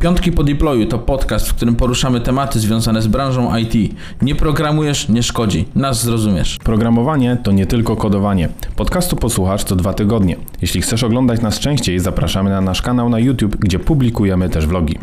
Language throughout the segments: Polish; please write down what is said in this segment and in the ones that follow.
Piątki po deployu to podcast, w którym poruszamy tematy związane z branżą IT. Nie programujesz, nie szkodzi. Nas zrozumiesz. Programowanie to nie tylko kodowanie. Podcastu posłuchasz co dwa tygodnie. Jeśli chcesz oglądać nas częściej, zapraszamy na nasz kanał na YouTube, gdzie publikujemy też vlogi.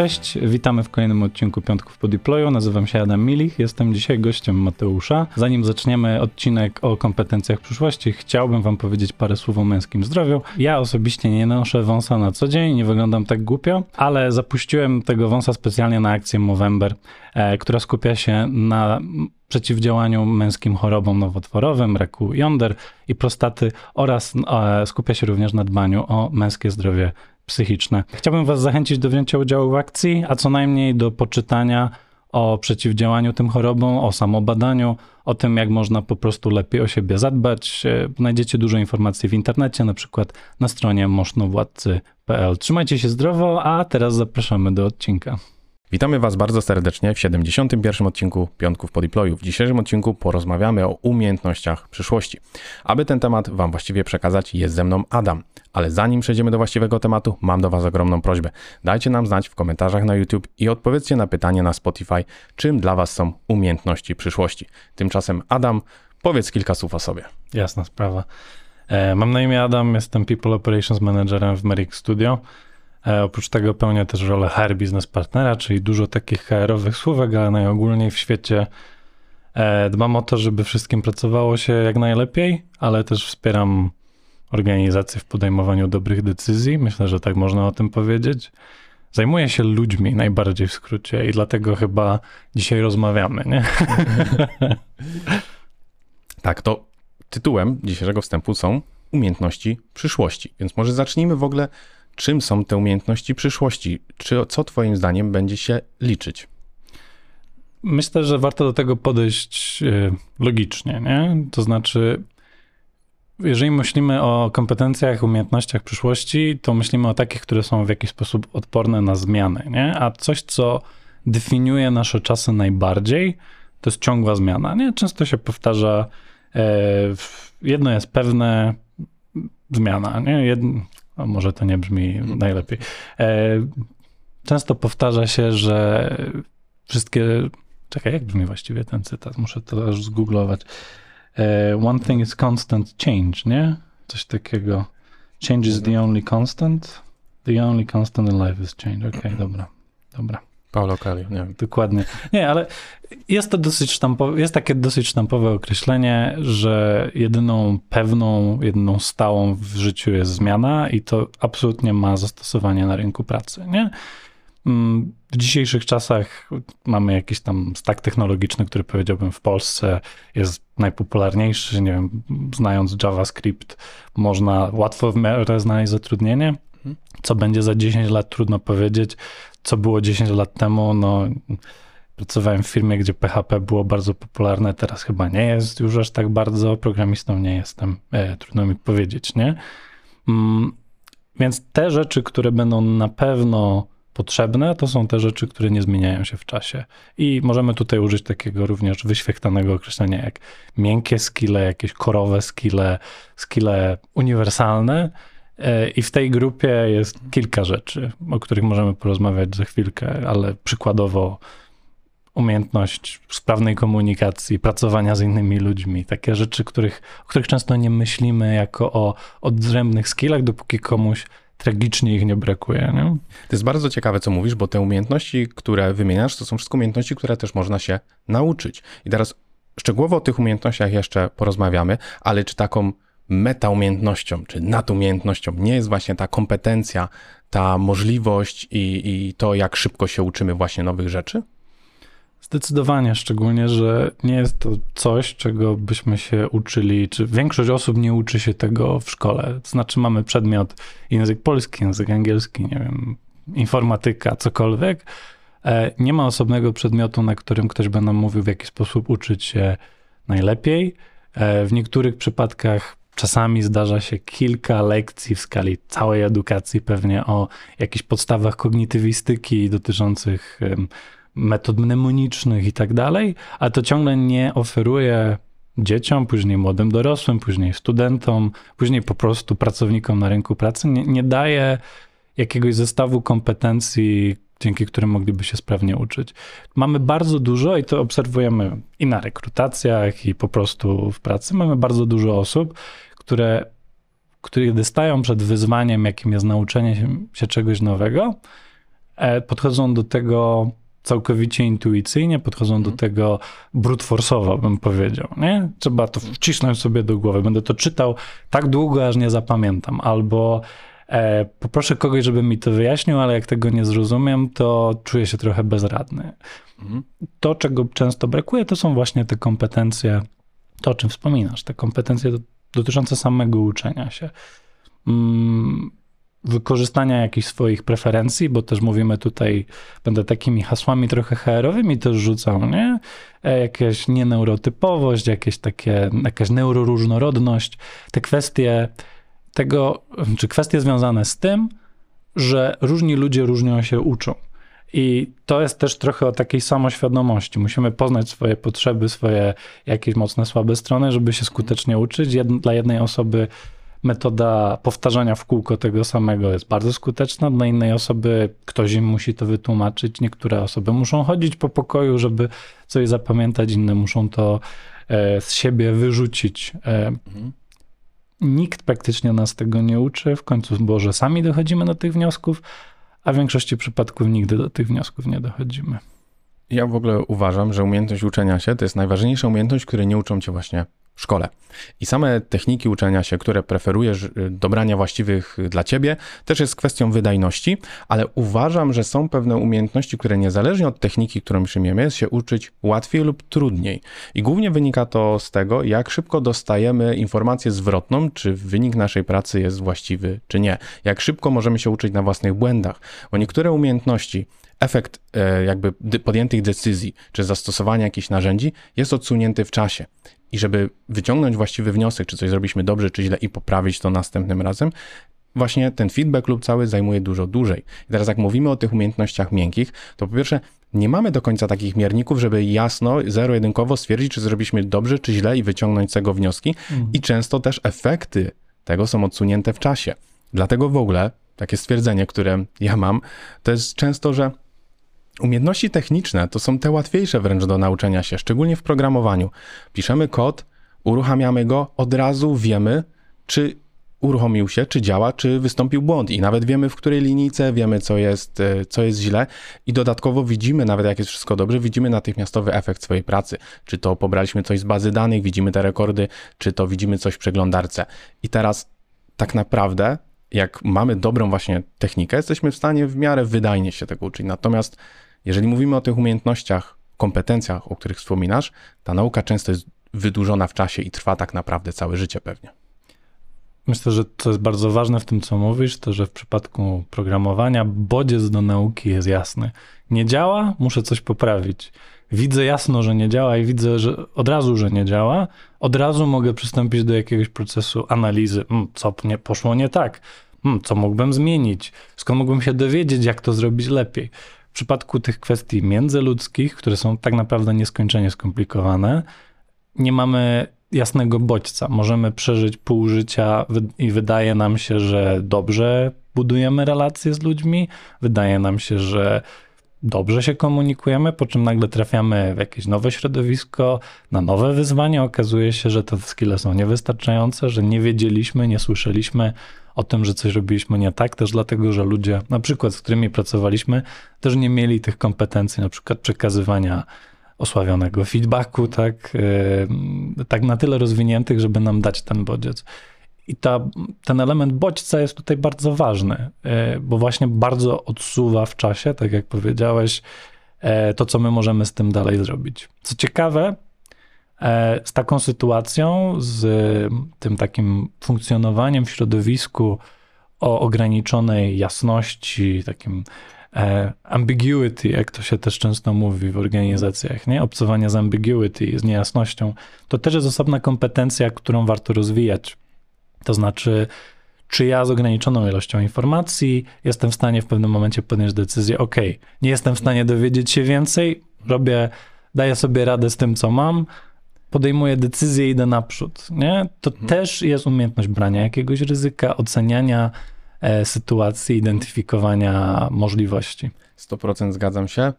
Cześć, witamy w kolejnym odcinku Piątków po Deployu. Nazywam się Adam Milich, jestem dzisiaj gościem Mateusza. Zanim zaczniemy odcinek o kompetencjach przyszłości, chciałbym wam powiedzieć parę słów o męskim zdrowiu. Ja osobiście nie noszę wąsa na co dzień, nie wyglądam tak głupio, ale zapuściłem tego wąsa specjalnie na akcję Movember, e, która skupia się na przeciwdziałaniu męskim chorobom nowotworowym, raku jąder i prostaty oraz e, skupia się również na dbaniu o męskie zdrowie psychiczne. Chciałbym Was zachęcić do wzięcia udziału w akcji, a co najmniej do poczytania o przeciwdziałaniu tym chorobom, o samobadaniu, o tym, jak można po prostu lepiej o siebie zadbać. E, znajdziecie dużo informacji w internecie, na przykład na stronie możnowładcy.pl. Trzymajcie się zdrowo, a teraz zapraszamy do odcinka. Witamy Was bardzo serdecznie w 71. odcinku Piątków po deployu. W dzisiejszym odcinku porozmawiamy o umiejętnościach przyszłości. Aby ten temat Wam właściwie przekazać, jest ze mną Adam. Ale zanim przejdziemy do właściwego tematu, mam do Was ogromną prośbę. Dajcie nam znać w komentarzach na YouTube i odpowiedzcie na pytanie na Spotify, czym dla Was są umiejętności przyszłości. Tymczasem Adam, powiedz kilka słów o sobie. Jasna sprawa. E, mam na imię Adam, jestem People Operations Managerem w Merrick Studio. E, oprócz tego pełnię też rolę HR Business Partnera, czyli dużo takich HR-owych słówek, ale najogólniej w świecie e, dbam o to, żeby wszystkim pracowało się jak najlepiej, ale też wspieram organizację w podejmowaniu dobrych decyzji. Myślę, że tak można o tym powiedzieć. Zajmuję się ludźmi najbardziej w skrócie i dlatego chyba dzisiaj rozmawiamy, nie? tak, to tytułem dzisiejszego wstępu są umiejętności przyszłości. Więc może zacznijmy w ogóle czym są te umiejętności przyszłości? Czy, co Twoim zdaniem będzie się liczyć? Myślę, że warto do tego podejść e, logicznie, nie? To znaczy, jeżeli myślimy o kompetencjach, umiejętnościach przyszłości, to myślimy o takich, które są w jakiś sposób odporne na zmiany, nie? A coś, co definiuje nasze czasy najbardziej, to jest ciągła zmiana, nie? Często się powtarza, e, jedno jest pewne, zmiana, nie? Może to nie brzmi najlepiej. E, często powtarza się, że wszystkie. Czekaj, jak brzmi właściwie ten cytat? Muszę to aż zgooglować. E, one thing is constant change, nie? Coś takiego. Change is the only constant. The only constant in life is change. Okej, okay, dobra. Dobra. Paulo Coelho, nie wiem. Dokładnie. Nie, ale jest to dosyć sztampowe, jest takie dosyć sztampowe określenie, że jedyną pewną, jedyną stałą w życiu jest zmiana i to absolutnie ma zastosowanie na rynku pracy, nie? Mm, w dzisiejszych czasach mamy jakiś tam stack technologiczny, który powiedziałbym w Polsce jest najpopularniejszy. Nie wiem, znając JavaScript, można łatwo w miarę znaleźć zatrudnienie. Mhm. Co będzie za 10 lat, trudno powiedzieć co było 10 lat temu, no pracowałem w firmie, gdzie PHP było bardzo popularne, teraz chyba nie jest już aż tak bardzo, programistą nie jestem, e, trudno mi powiedzieć, nie? Mm, więc te rzeczy, które będą na pewno potrzebne, to są te rzeczy, które nie zmieniają się w czasie. I możemy tutaj użyć takiego również wyświechtanego określenia jak miękkie skille, jakieś korowe skille, skille uniwersalne, I w tej grupie jest kilka rzeczy, o których możemy porozmawiać za chwilkę, ale przykładowo umiejętność sprawnej komunikacji, pracowania z innymi ludźmi, takie rzeczy, których, o których często nie myślimy jako o odrębnych skillach, dopóki komuś tragicznie ich nie brakuje. Nie? To jest bardzo ciekawe, co mówisz, bo te umiejętności, które wymieniasz, to są wszystko umiejętności, które też można się nauczyć. I teraz szczegółowo o tych umiejętnościach jeszcze porozmawiamy, ale czy taką metaumiejętnością, czy nadumiejętnością nie jest właśnie ta kompetencja, ta możliwość i, i to, jak szybko się uczymy właśnie nowych rzeczy? Zdecydowanie, szczególnie, że nie jest to coś, czego byśmy się uczyli, czy większość osób nie uczy się tego w szkole. To znaczy, mamy przedmiot język polski, język angielski, nie wiem, informatyka, cokolwiek. E, nie ma osobnego przedmiotu, na którym ktoś będzie mówił, w jaki sposób uczyć się najlepiej. E, w niektórych przypadkach Czasami zdarza się kilka lekcji w skali całej edukacji, pewnie o jakichś podstawach kognitywistyki dotyczących metod mnemonicznych i tak dalej, ale to ciągle nie oferuje dzieciom, później młodym dorosłym, później studentom, później po prostu pracownikom na rynku pracy, nie, nie daje jakiegoś zestawu kompetencji, dzięki którym mogliby się sprawnie uczyć. Mamy bardzo dużo i to obserwujemy i na rekrutacjach, i po prostu w pracy. Mamy bardzo dużo osób, które, które stają przed wyzwaniem, jakim jest nauczenie się, czegoś nowego, e, podchodzą do tego całkowicie intuicyjnie, podchodzą do tego brute force'owo, bym powiedział. Nie? Trzeba to wcisnąć sobie do głowy. Będę to czytał tak długo, aż nie zapamiętam. Albo e, poproszę kogoś, żeby mi to wyjaśnił, ale jak tego nie zrozumiem, to czuję się trochę bezradny. Mhm. To, czego często brakuje, to są właśnie te kompetencje, to o czym wspominasz, te kompetencje dotyczące samego uczenia się. Mm, wykorzystania jakichś swoich preferencji, bo też mówimy tutaj, będę takimi hasłami trochę HR-owymi też rzucał, nie? E, jakieś nieneurotypowość, jakieś takie, jakaś neuroróżnorodność, te kwestie tego, czy kwestie związane z tym, że różni ludzie różnią się uczą. I to jest też trochę o takiej samoświadomości. Musimy poznać swoje potrzeby, swoje jakieś mocne, słabe strony, żeby się skutecznie uczyć. Dla jednej osoby metoda powtarzania w kółko tego samego jest bardzo skuteczna, dla innej osoby ktoś im musi to wytłumaczyć. Niektóre osoby muszą chodzić po pokoju, żeby coś zapamiętać, inne muszą to e, z siebie wyrzucić. E. Nikt praktycznie nas tego nie uczy. W końcu, Boże, sami dochodzimy do tych wniosków, a w większości przypadków nigdy do tych wniosków nie dochodzimy. Ja w ogóle uważam, że umiejętność uczenia się to jest najważniejsza umiejętność, której nie uczą cię właśnie szkole. I same techniki uczenia się, które preferujesz, y, dobrania właściwych dla ciebie, też jest kwestią wydajności, ale uważam, że są pewne umiejętności, które niezależnie od techniki, którą przyjmiemy, jest się uczyć łatwiej lub trudniej. I głównie wynika to z tego, jak szybko dostajemy informację zwrotną, czy wynik naszej pracy jest właściwy, czy nie. Jak szybko możemy się uczyć na własnych błędach, bo niektóre umiejętności efekt e, jakby podjętych decyzji czy zastosowania jakichś narzędzi jest odsunięty w czasie. I żeby wyciągnąć właściwy wniosek, czy coś zrobiliśmy dobrze, czy źle i poprawić to następnym razem, właśnie ten feedback lub cały zajmuje dużo dłużej. I teraz jak mówimy o tych umiejętnościach miękkich, to po pierwsze nie mamy do końca takich mierników, żeby jasno, zero-jedynkowo stwierdzić, czy zrobiliśmy dobrze, czy źle i wyciągnąć z tego wnioski. Mhm. I często też efekty tego są odsunięte w czasie. Dlatego w ogóle takie stwierdzenie, które ja mam, to jest często, że Umiejętności techniczne to są te łatwiejsze wręcz do nauczenia się, szczególnie w programowaniu. Piszemy kod, uruchamiamy go, od razu wiemy, czy uruchomił się, czy działa, czy wystąpił błąd i nawet wiemy w której linijce, wiemy co jest, e, co jest źle i dodatkowo widzimy, nawet jak jest wszystko dobrze, widzimy natychmiastowy efekt swojej pracy. Czy to pobraliśmy coś z bazy danych, widzimy te rekordy, czy to widzimy coś w przeglądarce. I teraz tak naprawdę jak mamy dobrą właśnie technikę, jesteśmy w stanie w miarę wydajnie się tego uczyć. Natomiast jeżeli mówimy o tych umiejętnościach, kompetencjach, o których wspominasz, ta nauka często jest wydłużona w czasie i trwa tak naprawdę całe życie pewnie. Myślę, że to jest bardzo ważne w tym, co mówisz, to że w przypadku programowania bodziec do nauki jest jasny. Nie działa, muszę coś poprawić. Widzę jasno, że nie działa i widzę że od razu, że nie działa. Od razu mogę przystąpić do jakiegoś procesu analizy. Hmm, co nie poszło nie tak? Hmm, co mógłbym zmienić? Skąd mógłbym się dowiedzieć, jak to zrobić lepiej? W przypadku tych kwestii międzyludzkich, które są tak naprawdę nieskończenie skomplikowane, nie mamy jasnego bodźca. Możemy przeżyć pół życia i wydaje nam się, że dobrze budujemy relacje z ludźmi, wydaje nam się, że dobrze się komunikujemy, po czym nagle trafiamy w jakieś nowe środowisko, na nowe wyzwania. Okazuje się, że te skille są niewystarczające, że nie wiedzieliśmy, nie słyszeliśmy o tym, że coś robiliśmy nie tak, też dlatego, że ludzie, na przykład z którymi pracowaliśmy, też nie mieli tych kompetencji, na przykład przekazywania osławionego feedbacku, tak, yy, tak na tyle rozwiniętych, żeby nam dać ten bodziec. I ta, ten element bodźca jest tutaj bardzo ważny, yy, bo właśnie bardzo odsuwa w czasie, tak jak powiedziałeś, yy, to, co my możemy z tym dalej zrobić. Co ciekawe, E, z taką sytuacją, z tym takim funkcjonowaniem w środowisku o ograniczonej jasności, takim e, ambiguity, jak to się też często mówi w organizacjach, nie? Obcowanie z ambiguity, z niejasnością, to też jest osobna kompetencja, którą warto rozwijać. To znaczy, czy ja z ograniczoną ilością informacji jestem w stanie w pewnym momencie podjąć decyzję, ok, nie jestem w stanie dowiedzieć się więcej, robię, daję sobie radę z tym, co mam, podejmuję decyzję i idę naprzód, nie? To Mhm. też jest umiejętność brania jakiegoś ryzyka, oceniania e, sytuacji, identyfikowania możliwości. 100% zgadzam się.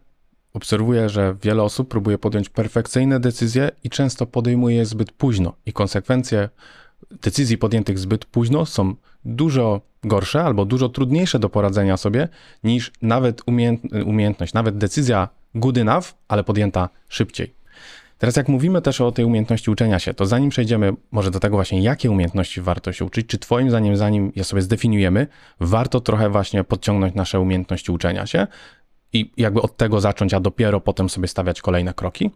Obserwuję, że wiele osób próbuje podjąć perfekcyjne decyzje i często podejmuje je zbyt późno. I konsekwencje decyzji podjętych zbyt późno są dużo gorsze albo dużo trudniejsze do poradzenia sobie niż nawet umiejęt, umiejętność, nawet decyzja good enough, ale podjęta szybciej. Teraz jak mówimy też o tej umiejętności uczenia się, to zanim przejdziemy może do tego właśnie, jakie umiejętności warto się uczyć, czy twoim zdaniem, zanim je sobie zdefiniujemy, warto trochę właśnie podciągnąć nasze umiejętności uczenia się i jakby od tego zacząć, a dopiero potem sobie stawiać kolejne kroki?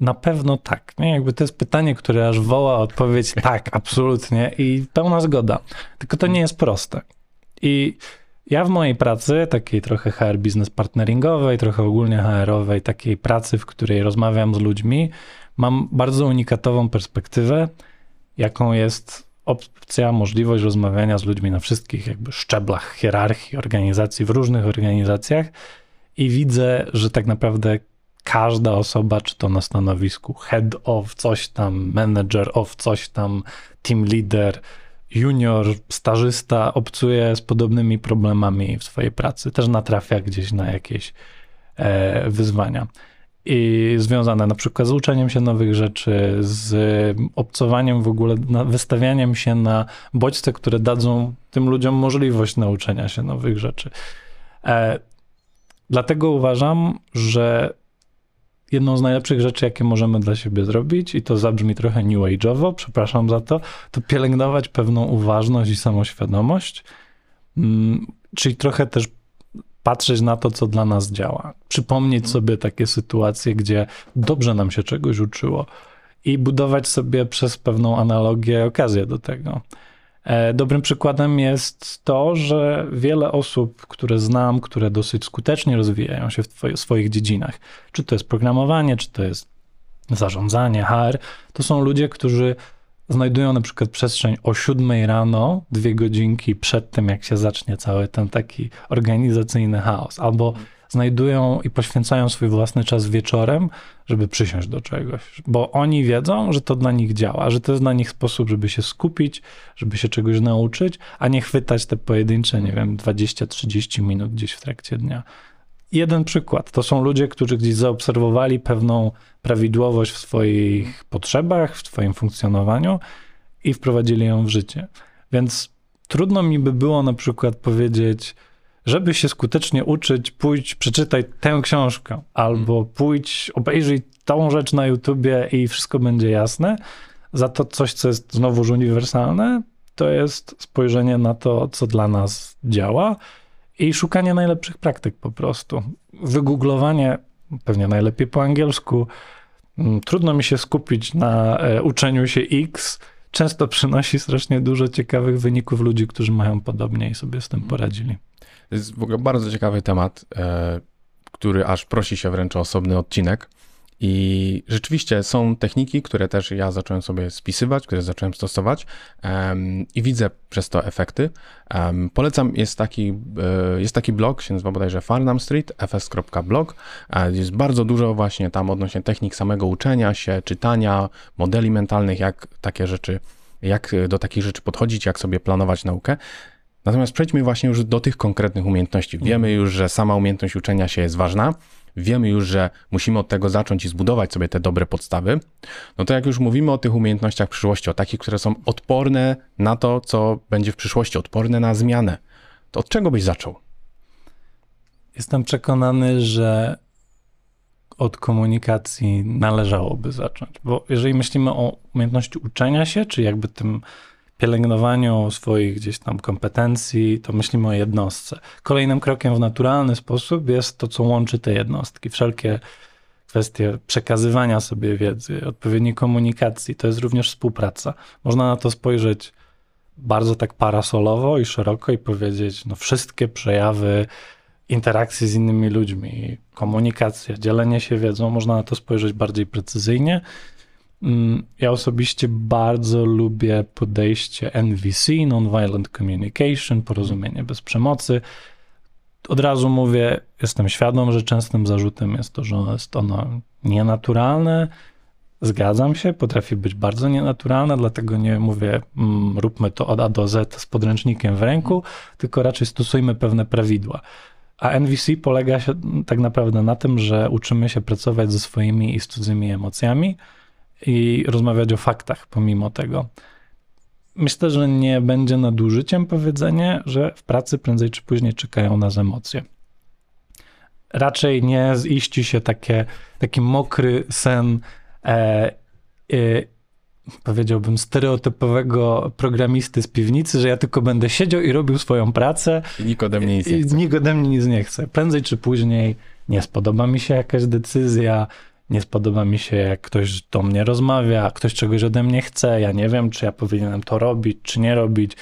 Na pewno tak. Nie? Jakby to jest pytanie, które aż woła odpowiedź tak, absolutnie i pełna zgoda. Tylko to nie jest proste. I ja w mojej pracy, takiej trochę HR business partneringowej, trochę ogólnie HR-owej, takiej pracy, w której rozmawiam z ludźmi, mam bardzo unikatową perspektywę, jaką jest opcja, możliwość rozmawiania z ludźmi na wszystkich jakby szczeblach hierarchii organizacji, w różnych organizacjach i widzę, że tak naprawdę każda osoba, czy to na stanowisku head of coś tam, manager of coś tam, team leader, junior, stażysta obcuje z podobnymi problemami w swojej pracy. Też natrafia gdzieś na jakieś e, wyzwania. I związane na przykład z uczeniem się nowych rzeczy, z obcowaniem w ogóle, wystawianiem się na bodźce, które dadzą tym ludziom możliwość nauczenia się nowych rzeczy. E, dlatego uważam, że jedną z najlepszych rzeczy, jakie możemy dla siebie zrobić, i to zabrzmi trochę new age'owo, przepraszam za to, to pielęgnować pewną uważność i samoświadomość, mm, czyli trochę też patrzeć na to, co dla nas działa. Przypomnieć sobie takie sytuacje, gdzie dobrze nam się czegoś uczyło i budować sobie przez pewną analogię okazję do tego. E, Dobrym przykładem jest to, że wiele osób, które znam, które dosyć skutecznie rozwijają się w swoich dziedzinach, czy to jest programowanie, czy to jest zarządzanie, HR, to są ludzie, którzy znajdują na przykład przestrzeń o 7 rano, dwie godzinki przed tym, jak się zacznie cały ten taki organizacyjny chaos, albo znajdują i poświęcają swój własny czas wieczorem, żeby przysiąść do czegoś, bo oni wiedzą, że to dla nich działa, że to jest dla nich sposób, żeby się skupić, żeby się czegoś nauczyć, a nie chwytać te pojedyncze, nie wiem, 20-30 minut gdzieś w trakcie dnia. Jeden przykład. To są ludzie, którzy gdzieś zaobserwowali pewną prawidłowość w swoich potrzebach, w swoim funkcjonowaniu i wprowadzili ją w życie. Więc trudno mi by było na przykład powiedzieć, żeby się skutecznie uczyć, pójdź, przeczytaj tę książkę, albo pójdź, obejrzyj tą rzecz na YouTubie i wszystko będzie jasne. Za to coś, co jest znowuż uniwersalne, to jest spojrzenie na to, co dla nas działa i szukanie najlepszych praktyk po prostu. Wygooglowanie, pewnie najlepiej po angielsku. Mm, Trudno mi się skupić na e, uczeniu się X. Często przynosi strasznie dużo ciekawych wyników ludzi, którzy mają podobnie i sobie z tym poradzili. To jest w ogóle bardzo ciekawy temat, e, który aż prosi się wręcz o osobny odcinek. I rzeczywiście są techniki, które też ja zacząłem sobie spisywać, które zacząłem stosować em, i widzę przez to efekty. Em, polecam, jest taki, e, jest taki blog, się nazywa bodajże Farnham Street, fs.blog. Jest bardzo dużo właśnie tam odnośnie technik samego uczenia się, czytania, modeli mentalnych, jak takie rzeczy, jak do takich rzeczy podchodzić, jak sobie planować naukę. Natomiast przejdźmy właśnie już do tych konkretnych umiejętności. Wiemy już, że sama umiejętność uczenia się jest ważna. Wiemy już, że musimy od tego zacząć i zbudować sobie te dobre podstawy. No to jak już mówimy o tych umiejętnościach przyszłości, o takich, które są odporne na to, co będzie w przyszłości, odporne na zmianę, to od czego byś zaczął? Jestem przekonany, że od komunikacji należałoby zacząć, bo jeżeli myślimy o umiejętności uczenia się, czy jakby tym pielęgnowaniu swoich gdzieś tam kompetencji, to myślimy o jednostce. Kolejnym krokiem w naturalny sposób jest to, co łączy te jednostki. Wszelkie kwestie przekazywania sobie wiedzy, odpowiedniej komunikacji, to jest również współpraca. Można na to spojrzeć bardzo tak parasolowo i szeroko i powiedzieć, no wszystkie przejawy interakcji z innymi ludźmi, komunikacja, dzielenie się wiedzą, można na to spojrzeć bardziej precyzyjnie. Mm, Ja osobiście bardzo lubię podejście NVC, Nonviolent Communication, porozumienie bez przemocy. Od razu mówię, jestem świadom, że częstym zarzutem jest to, że jest ono nienaturalne, Zgadzam się, potrafi być bardzo nienaturalna, dlatego nie mówię, mm, róbmy to od A do Z z podręcznikiem w ręku, tylko raczej stosujmy pewne prawidła. A NVC polega się tak naprawdę na tym, że uczymy się pracować ze swoimi i cudzymi emocjami i rozmawiać o faktach pomimo tego. Myślę, że nie będzie nadużyciem powiedzenie, że w pracy prędzej czy później czekają nas emocje. Raczej nie ziści się takie, taki mokry sen, e, e, powiedziałbym, stereotypowego programisty z piwnicy, że ja tylko będę siedział i robił swoją pracę. I nikt ode mnie nic nie chce. nikt ode mnie nic nie chce. Prędzej czy później nie spodoba mi się jakaś decyzja, nie spodoba mi się, jak ktoś do mnie rozmawia, ktoś czegoś ode mnie chce, ja nie wiem, czy ja powinienem to robić, czy nie robić.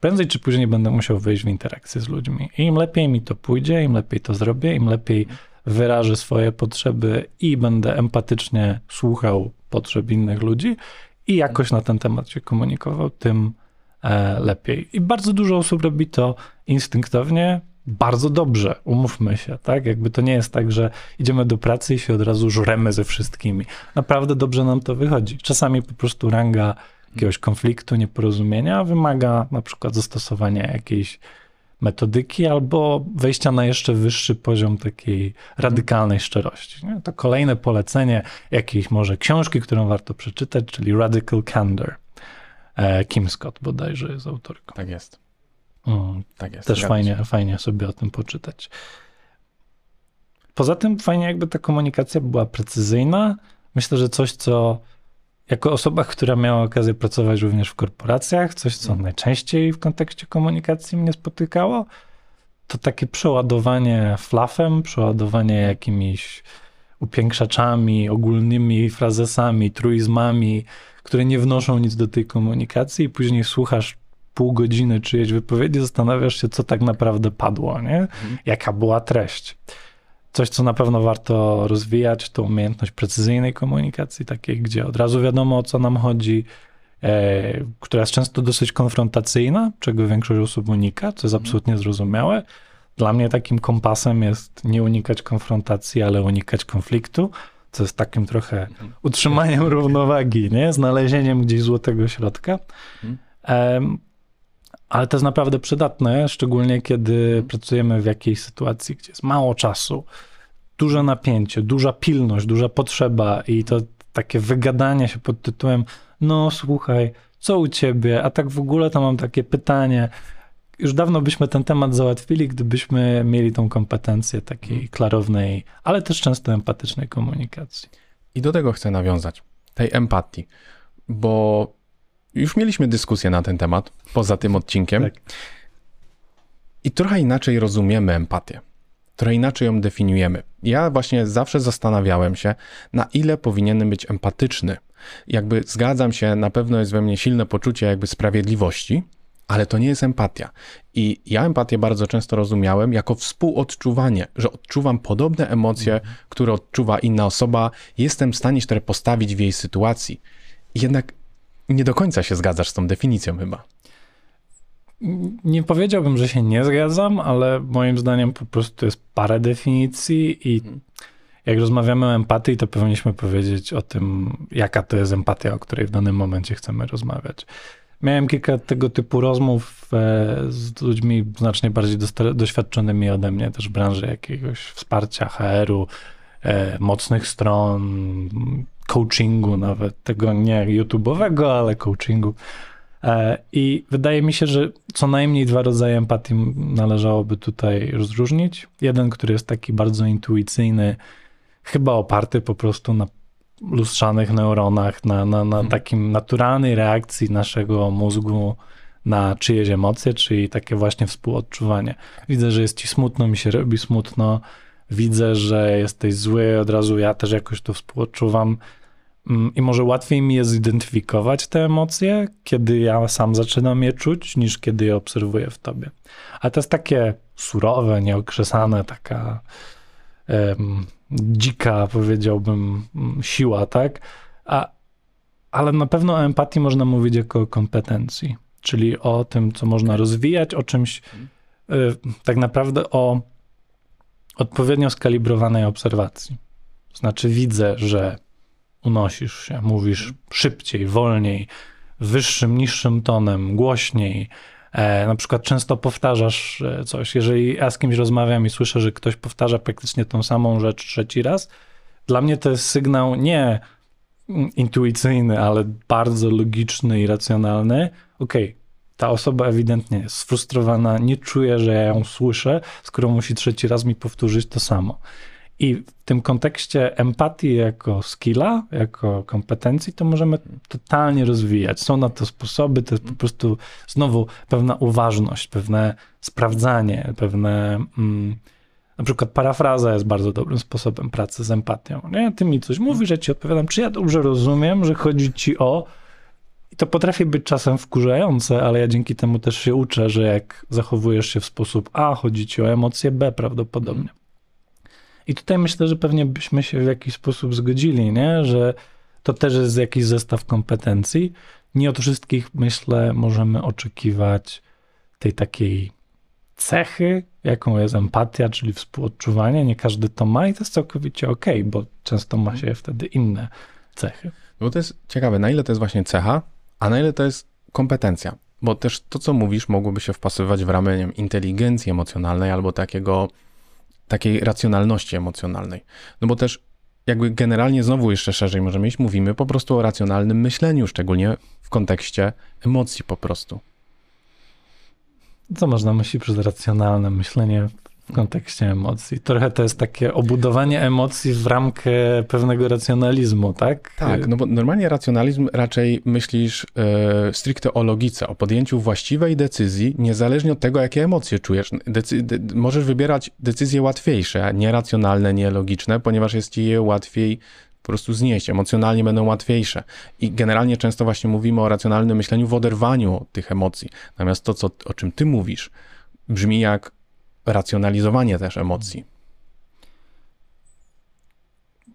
Prędzej czy później będę musiał wejść w interakcję z ludźmi. I im lepiej mi to pójdzie, im lepiej to zrobię, im lepiej wyrażę swoje potrzeby i będę empatycznie słuchał potrzeb innych ludzi i jakoś na ten temat się komunikował, tym e, lepiej. I bardzo dużo osób robi to instynktownie, bardzo dobrze, umówmy się, tak? Jakby to nie jest tak, że idziemy do pracy i się od razu żremy ze wszystkimi. Naprawdę dobrze nam to wychodzi. Czasami po prostu ranga jakiegoś konfliktu, nieporozumienia wymaga na przykład zastosowania jakiejś metodyki albo wejścia na jeszcze wyższy poziom takiej radykalnej szczerości. Nie? To kolejne polecenie jakiejś może książki, którą warto przeczytać, czyli Radical Candor. E, Kim Scott bodajże jest autorką. Tak jest. Mm, Tak jest. też fajnie, się. fajnie sobie o tym poczytać. Poza tym fajnie jakby ta komunikacja była precyzyjna. Myślę, że coś, co jako osoba, która miała okazję pracować również w korporacjach, coś, co Mhm. najczęściej w kontekście komunikacji mnie spotykało, to takie przeładowanie fluffem, przeładowanie jakimiś upiększaczami, ogólnymi frazesami, truizmami, które nie wnoszą nic do tej komunikacji i później słuchasz pół godziny czyjejś wypowiedzi, zastanawiasz się, co tak naprawdę padło, nie? Jaka była treść. Coś, co na pewno warto rozwijać, to umiejętność precyzyjnej komunikacji, takiej, gdzie od razu wiadomo, o co nam chodzi, e, która jest często dosyć konfrontacyjna, czego większość osób unika, co jest absolutnie zrozumiałe. Dla mnie takim kompasem jest nie unikać konfrontacji, ale unikać konfliktu, co jest takim trochę utrzymaniem równowagi, nie? Znalezieniem gdzieś złotego środka. Ale to jest naprawdę przydatne, szczególnie kiedy pracujemy w jakiejś sytuacji, gdzie jest mało czasu, duże napięcie, duża pilność, duża potrzeba i to takie wygadanie się pod tytułem no słuchaj, co u ciebie, a tak w ogóle to mam takie pytanie. Już dawno byśmy ten temat załatwili, gdybyśmy mieli tą kompetencję takiej klarownej, ale też często empatycznej komunikacji. I do tego chcę nawiązać, tej empatii, bo już mieliśmy dyskusję na ten temat poza tym odcinkiem Tak. i trochę inaczej rozumiemy empatię. Trochę inaczej ją definiujemy. Ja właśnie zawsze zastanawiałem się, na ile powinienem być empatyczny. Jakby zgadzam się, na pewno jest we mnie silne poczucie jakby sprawiedliwości, ale to nie jest empatia. I ja empatię bardzo często rozumiałem jako współodczuwanie, że odczuwam podobne emocje, które odczuwa inna osoba, jestem w stanie się postawić w jej sytuacji. Jednak nie do końca się zgadzasz z tą definicją chyba. Nie powiedziałbym, że się nie zgadzam, ale moim zdaniem po prostu jest parę definicji i jak rozmawiamy o empatii, to powinniśmy powiedzieć o tym, jaka to jest empatia, o której w danym momencie chcemy rozmawiać. Miałem kilka tego typu rozmów e, z ludźmi znacznie bardziej doświadczonymi ode mnie, też w branży jakiegoś wsparcia HR-u, e, mocnych stron, coachingu nawet, tego nie YouTube'owego, ale coachingu. E, I wydaje mi się, że co najmniej dwa rodzaje empatii należałoby tutaj rozróżnić. Jeden, który jest taki bardzo intuicyjny, chyba oparty po prostu na lustrzanych neuronach, na, na, na takim naturalnej reakcji naszego mózgu na czyjeś emocje, czyli takie właśnie współodczuwanie. Widzę, że jest ci smutno, mi się robi smutno, widzę, że jesteś zły, od razu ja też jakoś to współodczuwam. Mm, I może łatwiej mi jest zidentyfikować te emocje, kiedy ja sam zaczynam je czuć, niż kiedy je obserwuję w tobie. Ale to jest takie surowe, nieokrzesane, taka em, dzika, powiedziałbym, mm, siła, tak? A, ale na pewno o empatii można mówić jako o kompetencji, czyli o tym, co można rozwijać, o czymś, y, tak naprawdę o odpowiednio skalibrowanej obserwacji. Znaczy, widzę, że unosisz się, mówisz szybciej, wolniej, wyższym, niższym tonem, głośniej. E, na przykład często powtarzasz e, coś. Jeżeli ja z kimś rozmawiam i słyszę, że ktoś powtarza praktycznie tą samą rzecz trzeci raz, dla mnie to jest sygnał nie intuicyjny, ale bardzo logiczny i racjonalny. Okej, okay, ta osoba ewidentnie jest sfrustrowana, nie czuje, że ja ją słyszę, skoro musi trzeci raz mi powtórzyć to samo. I w tym kontekście empatii jako skilla, jako kompetencji, to możemy totalnie rozwijać. Są na to sposoby, to jest po prostu znowu pewna uważność, pewne sprawdzanie, pewne. Mm, na przykład parafraza jest bardzo dobrym sposobem pracy z empatią. Nie? Ty mi coś mówisz, ja ci odpowiadam, czy ja dobrze rozumiem, że chodzi ci o. To potrafi być czasem wkurzające, ale ja dzięki temu też się uczę, że jak zachowujesz się w sposób A, chodzi ci o emocje B prawdopodobnie. I tutaj myślę, że pewnie byśmy się w jakiś sposób zgodzili, nie? że to też jest jakiś zestaw kompetencji. Nie od wszystkich, myślę, możemy oczekiwać tej takiej cechy, jaką jest empatia, czyli współodczuwanie. Nie każdy to ma i to jest całkowicie ok, bo często ma się wtedy inne cechy. No to jest ciekawe, na ile to jest właśnie cecha, a na ile to jest kompetencja. Bo też to, co mówisz, mogłoby się wpasowywać w ramy wiem, inteligencji emocjonalnej albo takiego takiej racjonalności emocjonalnej. No bo też jakby generalnie znowu jeszcze szerzej możemy iść, mówimy po prostu o racjonalnym myśleniu, szczególnie w kontekście emocji po prostu. Co można myśleć przez racjonalne myślenie w kontekście emocji. Trochę to jest takie obudowanie emocji w ramkę pewnego racjonalizmu, tak? Tak, no bo normalnie racjonalizm raczej myślisz e, stricte o logice, o podjęciu właściwej decyzji, niezależnie od tego, jakie emocje czujesz. Decy de możesz wybierać decyzje łatwiejsze, nieracjonalne, nielogiczne, ponieważ jest ci je łatwiej po prostu znieść, emocjonalnie będą łatwiejsze. I generalnie często właśnie mówimy o racjonalnym myśleniu w oderwaniu od tych emocji. Natomiast to, co, o czym ty mówisz, brzmi jak racjonalizowanie też emocji.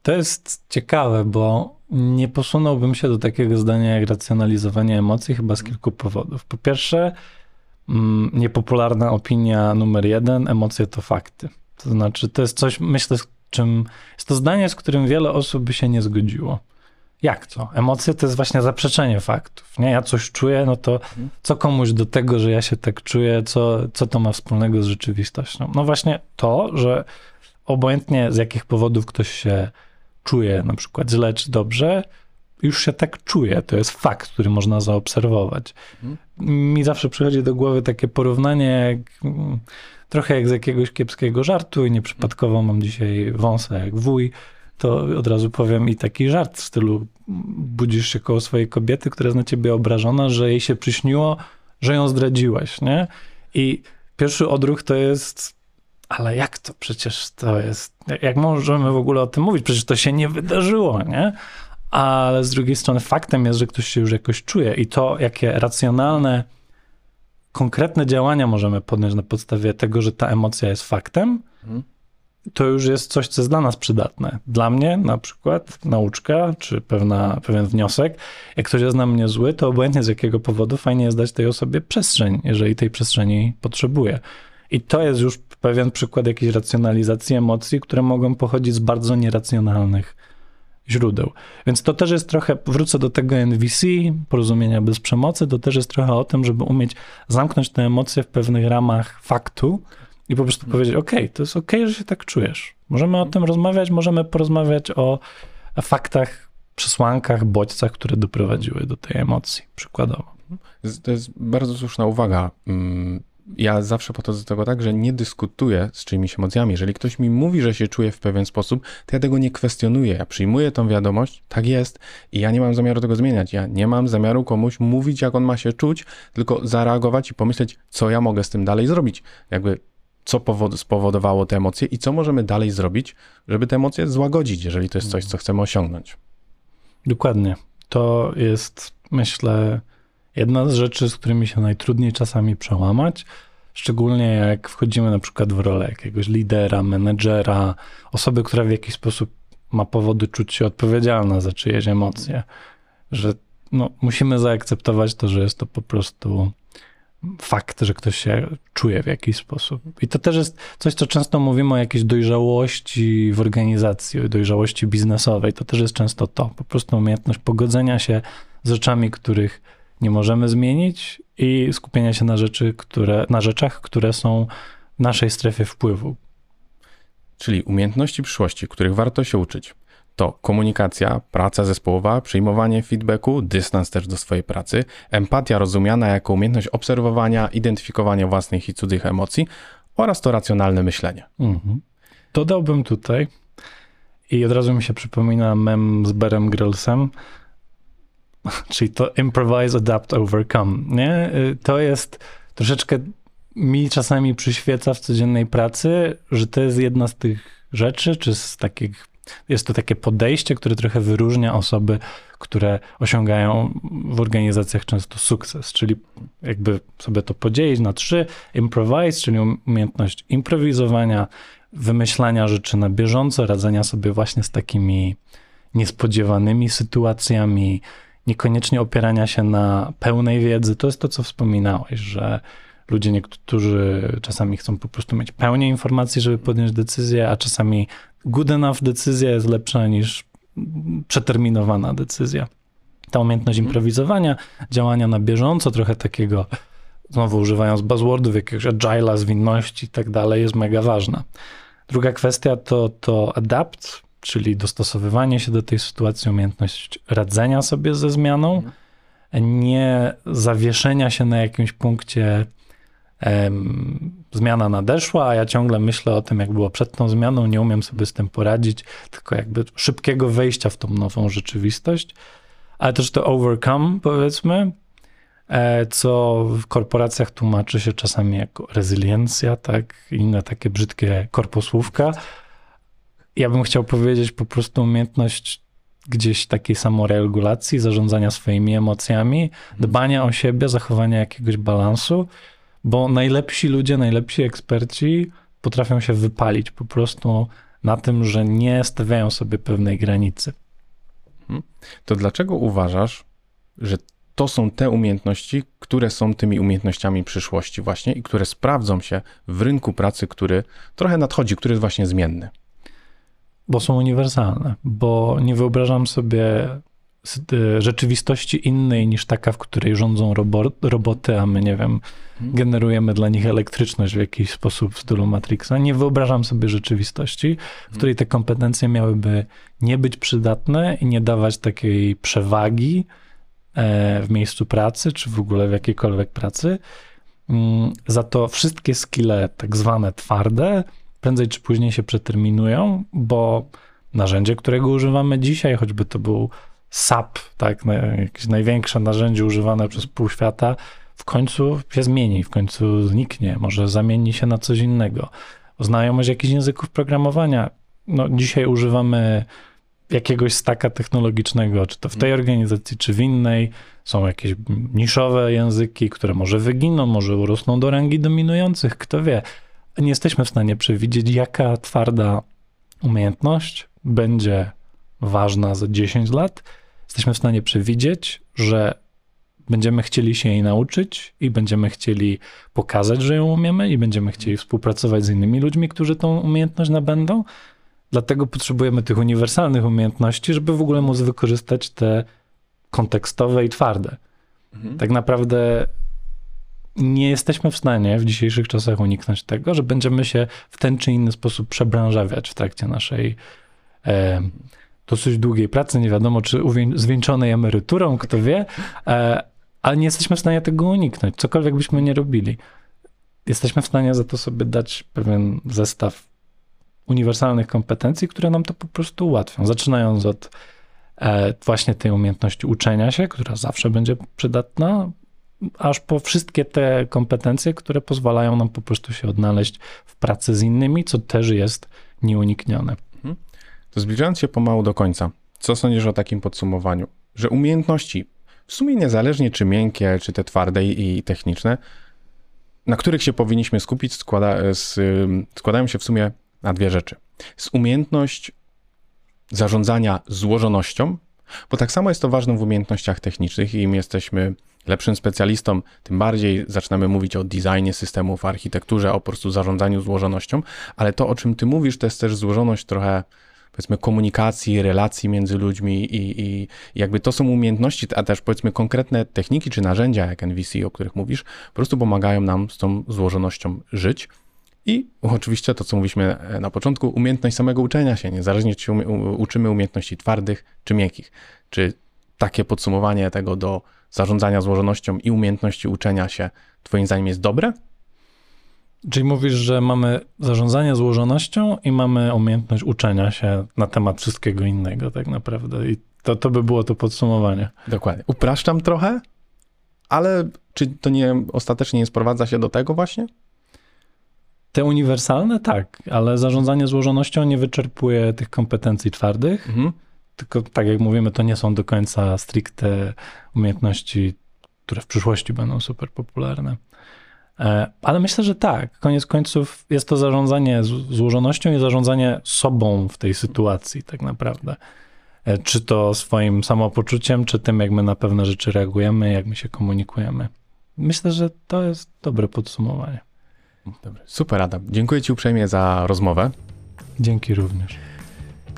To jest ciekawe, bo nie posunąłbym się do takiego zdania jak racjonalizowanie emocji chyba z kilku powodów. Po pierwsze, mm, niepopularna opinia numer jeden, emocje to fakty. To znaczy, to jest coś, myślę, z czym, jest to zdanie, z którym wiele osób by się nie zgodziło. Jak to? Emocje to jest właśnie zaprzeczenie faktów. Nie? Ja coś czuję, no to co komuś do tego, że ja się tak czuję, co, co to ma wspólnego z rzeczywistością? No właśnie to, że obojętnie z jakich powodów ktoś się czuje na przykład źle czy dobrze, już się tak czuje. To jest fakt, który można zaobserwować. Mi zawsze przychodzi do głowy takie porównanie, jak, trochę jak z jakiegoś kiepskiego żartu i nieprzypadkowo mam dzisiaj wąsa jak wuj, to od razu powiem i taki żart w stylu budzisz się koło swojej kobiety, która jest na ciebie obrażona, że jej się przyśniło, że ją zdradziłeś, nie? I pierwszy odruch to jest, ale jak to przecież to jest, jak możemy w ogóle o tym mówić? Przecież to się nie wydarzyło, nie? Ale z drugiej strony faktem jest, że ktoś się już jakoś czuje i to, jakie racjonalne, konkretne działania możemy podjąć na podstawie tego, że ta emocja jest faktem, mhm to już jest coś, co jest dla nas przydatne. Dla mnie na przykład nauczka, czy pewna, pewien wniosek, jak ktoś jest na mnie zły, to obojętnie z jakiego powodu fajnie jest dać tej osobie przestrzeń, jeżeli tej przestrzeni potrzebuje. I to jest już pewien przykład jakiejś racjonalizacji emocji, które mogą pochodzić z bardzo nieracjonalnych źródeł. Więc to też jest trochę, wrócę do tego NVC, porozumienia bez przemocy, to też jest trochę o tym, żeby umieć zamknąć te emocje w pewnych ramach faktu, i po prostu powiedzieć, ok, to jest ok, że się tak czujesz. Możemy o tym rozmawiać, możemy porozmawiać o faktach, przesłankach, bodźcach, które doprowadziły do tej emocji, przykładowo. To jest bardzo słuszna uwaga. Mm, ja zawsze podchodzę do tego tak, że nie dyskutuję z czyimiś emocjami. Jeżeli ktoś mi mówi, że się czuje w pewien sposób, to ja tego nie kwestionuję. Ja przyjmuję tą wiadomość, tak jest i ja nie mam zamiaru tego zmieniać. Ja nie mam zamiaru komuś mówić, jak on ma się czuć, tylko zareagować i pomyśleć, co ja mogę z tym dalej zrobić. Jakby co spowodowało te emocje i co możemy dalej zrobić, żeby te emocje złagodzić, jeżeli to jest coś, co chcemy osiągnąć. Dokładnie. To jest, myślę, jedna z rzeczy, z którymi się najtrudniej czasami przełamać, szczególnie jak wchodzimy na przykład w rolę jakiegoś lidera, menedżera, osoby, która w jakiś sposób ma powody czuć się odpowiedzialna za czyjeś emocje, że no, musimy zaakceptować to, że jest to po prostu fakt, że ktoś się czuje w jakiś sposób. I to też jest coś, co często mówimy o jakiejś dojrzałości w organizacji, dojrzałości biznesowej. To też jest często to, po prostu umiejętność pogodzenia się z rzeczami, których nie możemy zmienić i skupienia się na, rzeczy, które, na rzeczach, które są w naszej strefie wpływu. Czyli umiejętności przyszłości, których warto się uczyć, to komunikacja, praca zespołowa, przyjmowanie feedbacku, dystans też do swojej pracy, empatia rozumiana jako umiejętność obserwowania, identyfikowania własnych i cudzych emocji oraz to racjonalne myślenie. Mhm. Dodałbym tutaj i od razu mi się przypomina mem z Berem Grylsem, czyli to improvise, adapt, overcome, nie? Y, to jest troszeczkę mi czasami przyświeca w codziennej pracy, że to jest jedna z tych rzeczy, czy z takich, jest to takie podejście, które trochę wyróżnia osoby, które osiągają w organizacjach często sukces, czyli jakby sobie to podzielić na trzy, improvise, czyli umiejętność improwizowania, wymyślania rzeczy na bieżąco, radzenia sobie właśnie z takimi niespodziewanymi sytuacjami, niekoniecznie opierania się na pełnej wiedzy. To jest to, co wspominałeś, że ludzie niektórzy czasami chcą po prostu mieć pełnię informacji, żeby podjąć decyzję, a czasami good enough decyzja jest lepsza niż przeterminowana decyzja. Ta umiejętność mhm. improwizowania, działania na bieżąco, trochę takiego, znowu używając buzzwordów, jakiegoś agile'a, zwinności i tak dalej, jest mega ważna. Druga kwestia to, to adapt, czyli dostosowywanie się do tej sytuacji, umiejętność radzenia sobie ze zmianą, mhm. nie zawieszenia się na jakimś punkcie zmiana nadeszła, a ja ciągle myślę o tym, jak było przed tą zmianą, nie umiem sobie z tym poradzić, tylko jakby szybkiego wejścia w tą nową rzeczywistość, ale też to overcome, powiedzmy, e, co w korporacjach tłumaczy się czasami jako rezyliencja, tak, inne takie brzydkie korposłówka. Ja bym chciał powiedzieć po prostu umiejętność gdzieś takiej samoregulacji, zarządzania swoimi emocjami, dbania o siebie, zachowania jakiegoś balansu, bo najlepsi ludzie, najlepsi eksperci potrafią się wypalić po prostu na tym, że nie stawiają sobie pewnej granicy. Mhm. To dlaczego uważasz, że to są te umiejętności, które są tymi umiejętnościami przyszłości właśnie i które sprawdzą się w rynku pracy, który trochę nadchodzi, który jest właśnie zmienny? Bo są uniwersalne, bo nie wyobrażam sobie rzeczywistości innej niż taka, w której rządzą roboty, a my, nie wiem, mhm. generujemy dla nich elektryczność w jakiś sposób w stylu Matrixa. Nie wyobrażam sobie rzeczywistości, w mhm. której te kompetencje miałyby nie być przydatne i nie dawać takiej przewagi e, w miejscu pracy, czy w ogóle w jakiejkolwiek pracy. Mm, za to wszystkie skille, tak zwane twarde, prędzej czy później się przeterminują, bo narzędzie, którego używamy dzisiaj, choćby to był SAP, tak, jakieś największe narzędzie używane przez pół świata, w końcu się zmieni, w końcu zniknie, może zamieni się na coś innego. Znajomość jakichś języków programowania. No, dzisiaj używamy jakiegoś staka technologicznego, czy to w tej organizacji, czy w innej. Są jakieś niszowe języki, które może wyginą, może urosną do rangi dominujących, kto wie. Nie jesteśmy w stanie przewidzieć, jaka twarda umiejętność będzie ważna za 10 lat, jesteśmy w stanie przewidzieć, że będziemy chcieli się jej nauczyć i będziemy chcieli pokazać, że ją umiemy i będziemy chcieli współpracować z innymi ludźmi, którzy tą umiejętność nabędą. Dlatego potrzebujemy tych uniwersalnych umiejętności, żeby w ogóle móc wykorzystać te kontekstowe i twarde. Mhm. Tak naprawdę nie jesteśmy w stanie w dzisiejszych czasach uniknąć tego, że będziemy się w ten czy inny sposób przebranżawiać w trakcie naszej e, dosyć długiej pracy, nie wiadomo czy zwieńczonej emeryturą, kto wie, e, ale nie jesteśmy w stanie tego uniknąć, cokolwiek byśmy nie robili. Jesteśmy w stanie za to sobie dać pewien zestaw uniwersalnych kompetencji, które nam to po prostu ułatwią. Zaczynając od e, właśnie tej umiejętności uczenia się, która zawsze będzie przydatna, aż po wszystkie te kompetencje, które pozwalają nam po prostu się odnaleźć w pracy z innymi, co też jest nieuniknione. Zbliżając się pomału do końca, co sądzisz o takim podsumowaniu? Że umiejętności, w sumie niezależnie czy miękkie, czy te twarde i techniczne, na których się powinniśmy skupić, składa, z, składają się w sumie na dwie rzeczy. Z umiejętność zarządzania złożonością, bo tak samo jest to ważne w umiejętnościach technicznych i im jesteśmy lepszym specjalistą, tym bardziej zaczynamy mówić o designie systemów, architekturze, o po prostu zarządzaniu złożonością, ale to, o czym ty mówisz, to jest też złożoność trochę powiedzmy komunikacji, relacji między ludźmi i, i jakby to są umiejętności, a też powiedzmy konkretne techniki czy narzędzia jak NVC, o których mówisz, po prostu pomagają nam z tą złożonością żyć. I oczywiście to, co mówiliśmy e, na początku, umiejętność samego uczenia się, niezależnie czy umie, uczymy umiejętności twardych czy miękkich. Czy takie podsumowanie tego do zarządzania złożonością i umiejętności uczenia się, Twoim zdaniem jest dobre? Czyli mówisz, że mamy zarządzanie złożonością i mamy umiejętność uczenia się na temat wszystkiego innego, tak naprawdę. I to, to by było to podsumowanie. Dokładnie. Upraszczam trochę, ale czy to nie ostatecznie nie sprowadza się do tego właśnie? Te uniwersalne tak, ale zarządzanie złożonością nie wyczerpuje tych kompetencji twardych. Mhm. Tylko tak jak mówimy, to nie są do końca stricte umiejętności, które w przyszłości będą super popularne. E, ale myślę, że tak. Koniec końców jest to zarządzanie złożonością i zarządzanie sobą w tej sytuacji, tak naprawdę. E, czy to swoim samopoczuciem, czy tym, jak my na pewne rzeczy reagujemy, jak my się komunikujemy. Myślę, że to jest dobre podsumowanie. Dobry. Super, Adam. Dziękuję Ci uprzejmie za rozmowę. Dzięki również.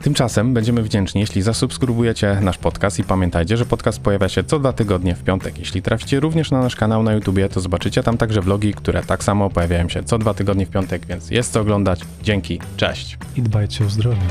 Tymczasem będziemy wdzięczni, jeśli zasubskrybujecie nasz podcast i pamiętajcie, że podcast pojawia się co dwa tygodnie w piątek. Jeśli traficie również na nasz kanał na YouTubie, to zobaczycie tam także vlogi, które tak samo pojawiają się co dwa tygodnie w piątek, więc jest co oglądać. Dzięki, cześć. I dbajcie o zdrowie.